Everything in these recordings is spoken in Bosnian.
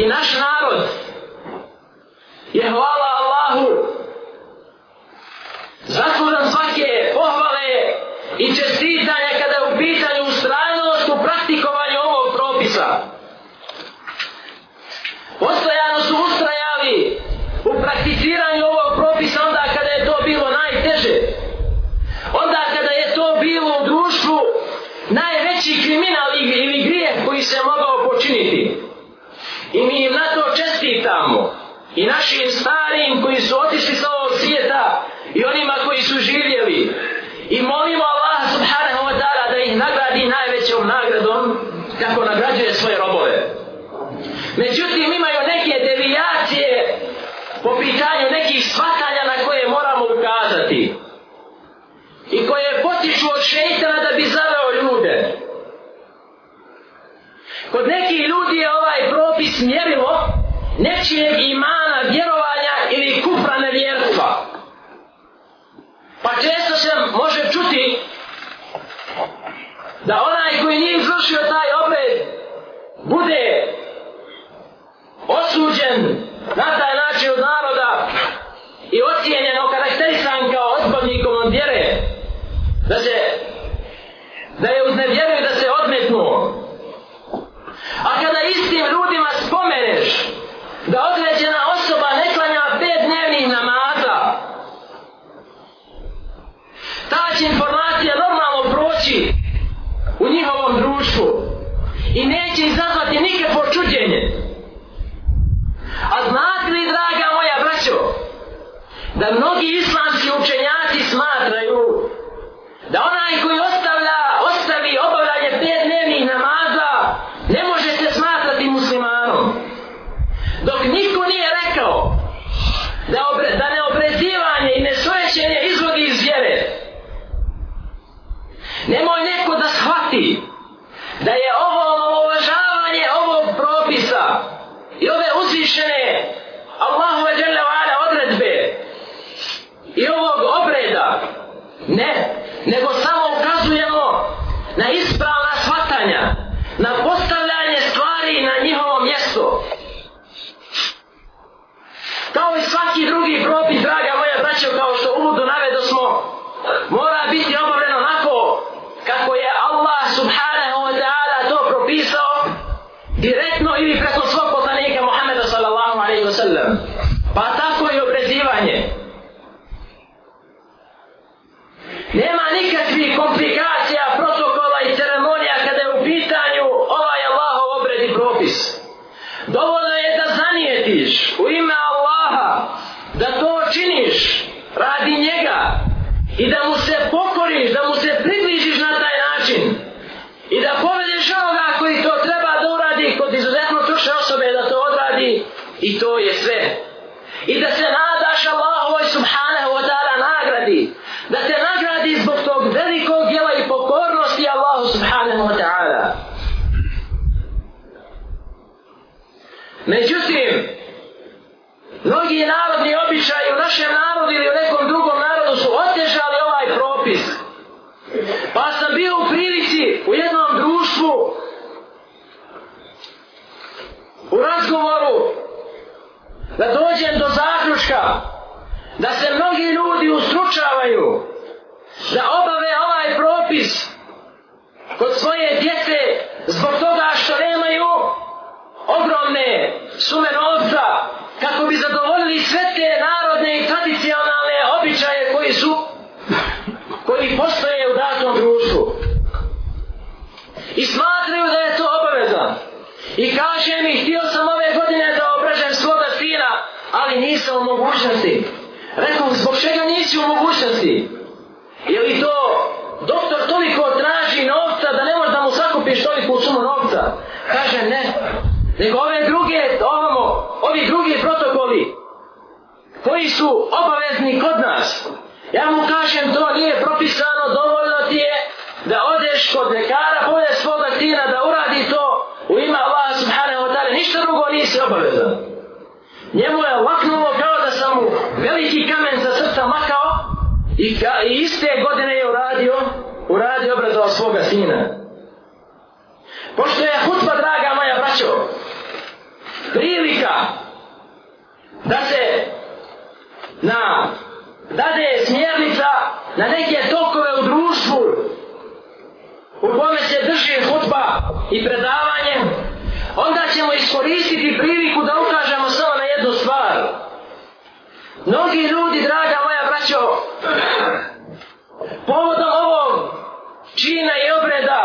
I naš narod je hvala Allahu zaslužan svake pohvale i čestitosti po pitanju nekih shvatanja na koje moramo ukazati i koje potiču od šeitana da bi zaveo ljude. Kod nekih ljudi je ovaj propis mjerilo nečijeg imana, vjerovanja ili kupra nevjerstva. Pa često se može čuti da onaj koji nije izvršio taj obred bude osuđen na taj način od naroda i ocijenjeno karakterisan kao odpadnikom od vjere, da se da je uznevjeruju da se odmetnu. A kada istim ljudima spomeneš da određena osoba ne klanja pet dnevnih namaza, ta će informacija normalno proći u njihovom društvu i neće izazvati nikakvo čuđenje. čuđenje. A znate li, draga moja braćo, da mnogi islamski učenjaci smatraju da onaj koji ostavlja Ne, nego samo ukazujemo na ispravna shvatanja, na postavljanje stvari na njihovo mjesto. Kao i svaki drugi propis, draga moja braćo, kao što uvodu navedo smo, mora biti obavljeno onako kako je Allah subhanahu wa ta'ala to propisao u ime Allaha da to činiš radi njega i da mu se pokoriš, da mu se približiš na taj način i da povedeš onoga koji to treba da uradi kod izuzetno tuše osobe da to odradi i to je sve. I da se nadaš Allahovoj subhanahu wa ta'ala nagradi, da te nagradi zbog tog velikog djela i pokornosti Allahu subhanahu wa ta'ala. Međutim, Mnogi narodni običaj u našem narodu ili u nekom drugom narodu su otežali ovaj propis. Pa sam bio u prilici u jednom društvu u razgovoru da dođem do zaključka da se mnogi ljudi ustručavaju da obave ovaj propis kod svoje djece ali nisam u mogućnosti. Rekao, zbog čega nisi u mogućnosti? Je li to doktor toliko traži novca da ne mora da mu sakupiš toliko sumu novca? Kaže, ne. Nego ove druge, ovamo, ovi drugi protokoli koji su obavezni kod nas. Ja mu kažem, to nije propisano, dovoljno ti je da odeš kod lekara, pojede svoga tina da uradi to u ima Allah subhanahu wa ta'ala, ništa drugo nisi obavezan njemu je laknulo kao da sam mu veliki kamen sa srca makao i, ka, i iste godine je uradio uradio obrazao svoga sina pošto je hutba draga moja braćo prilika da se na dade smjernica na neke tokove u društvu u kome se drži hutba i predavanje onda ćemo iskoristiti priliku da ukažemo sa Mnogi ljudi, draga moja braćo, povodom ovog čina i obreda,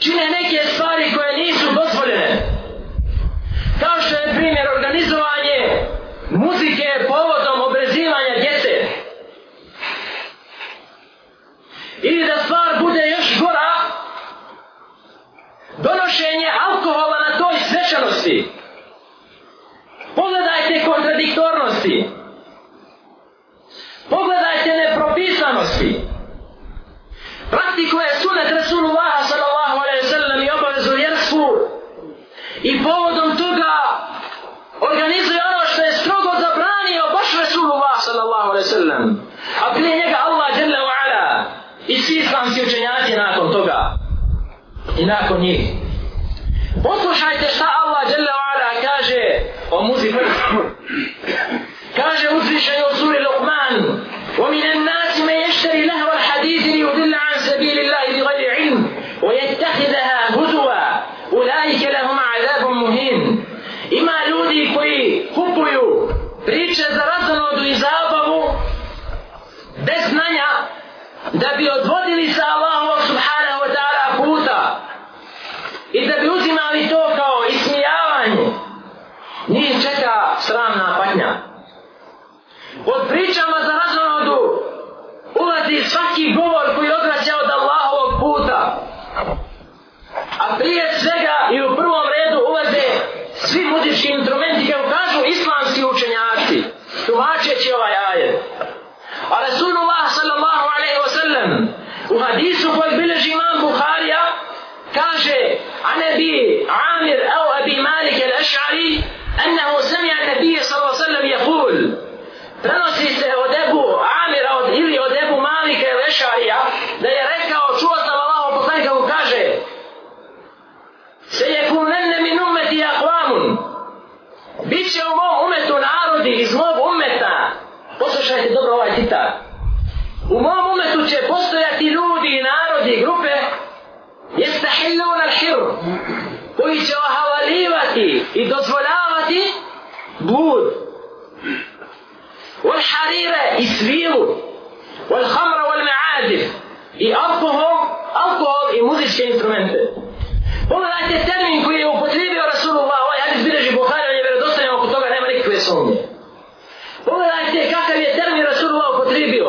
čine neke stvari koje nisu dozvoljene. Kao što je primjer organizovanje muzike povodom vlasti koje je sunet Rasulullah sallallahu alaihi sallam i obavezu vjersku i povodom toga organizuje ono što je strogo zabranio baš Rasulullah sallallahu alaihi sallam a prije njega Allah jalla wa ala i svi islamski učenjaci nakon toga i nakon njih poslušajte šta Allah jalla wa ala kaže o muzi kaže uzvišaju suri Luqman ومن više za razonodu i zabavu bez znanja da bi odvodili sa Allahom subhanahu wa ta'ala puta i da bi uzimali to kao ismijavanje njih čeka sramna patnja pod pričama za razonodu ulazi svaki govor koji odraća od Allahovog puta a prije svega i u prvom redu ulaze svi muzički instrumenti عامر أو أبي مالك الأشعري أنه سمع النبي صلى الله عليه وسلم يقول prenosi se od Ebu Amira od, ili od Ebu Malika ili Ešarija da je rekao čuo sam Allaho poslanika ko kaže se je kunenne min umeti akvamun bit će u mom umetu narodi iz mog umeta poslušajte dobro ovaj citat u mom umetu će postojati ljudi i narodi grupe kafir koji će ohavalivati i dozvoljavati bud wal harire i svilu wal hamra wal ma'adif i alkohol alkohol i muzičke instrumente pogledajte termin koji je upotrebio Rasulullah ovaj hadis bileži Bukhari on je vjerodostanio oko toga nema nikakve sumnje pogledajte kakav je termin Rasulullah upotrebio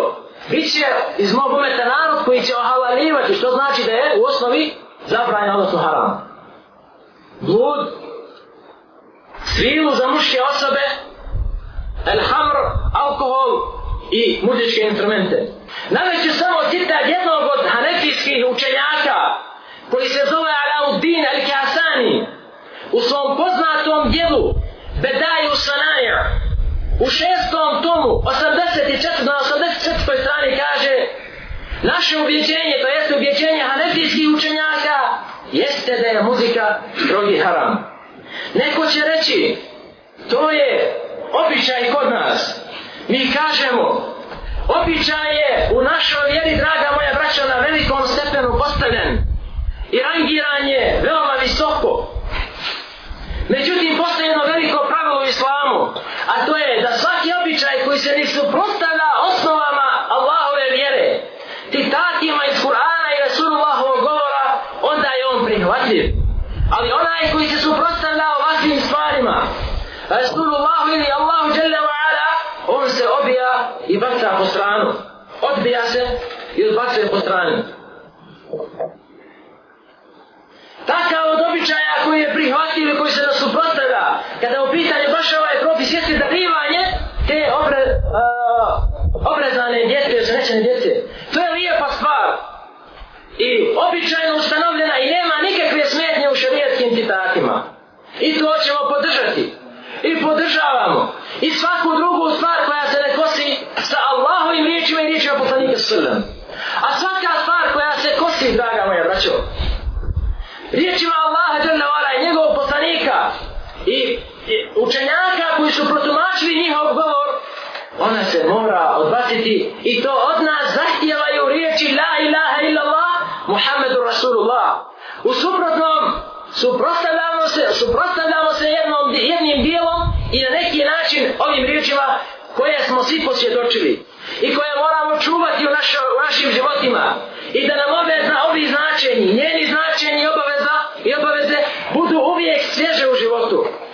bit će iz mog umeta narod koji će ohavalivati što znači da je u osnovi zabranjeno, odnosno haram. Blud, svilu za muške osobe, el hamr, alkohol i muzičke instrumente. Naveću samo cita jednog od hanefijskih učenjaka, koji se zove Alauddin al-Kasani, u svom poznatom dijelu Bedaju Sanaya, u šestom tomu, 84. Naše objeđenje, to jeste objeđenje hanefijskih učenjaka, jeste da je muzika drogi haram. Neko će reći, to je običaj kod nas. Mi kažemo, običaj je u našem kafir. Ali onaj koji se suprotstavlja ovakvim stvarima, Rasulullah ili Allahu Jalla wa Ala, on se obija i baca po stranu. Odbija se i odbacuje po stranu. Takav od običaja koji je prihvatio ili koji se da suprotstavlja, kada je u pitanju baš ovaj propis jeste darivanje, te obre, uh, obrezane djece, ženečene djece. To je lijepa stvar. I običaj i to ćemo podržati i podržavamo i svaku drugu stvar koja se ne kosi sa Allahovim riječima i riječima poslanika sallam a svaka stvar koja se kosi draga moja braćo riječima Allaha džalna vala i njegovog poslanika i, i učenjaka koji su protumačili njihov govor ona se mora odbaciti i to od nas zahtjevaju riječi la ilaha illallah Muhammedu Rasulullah u suprotno suprostavljamo se, suprostavljamo se jednom, jednim dijelom i na neki način ovim riječima koje smo svi posvjedočili i koje moramo čuvati u, našo, u našim životima i da nam ove na ovi značenji, njeni značenji obaveza i obaveze budu uvijek svježe u životu.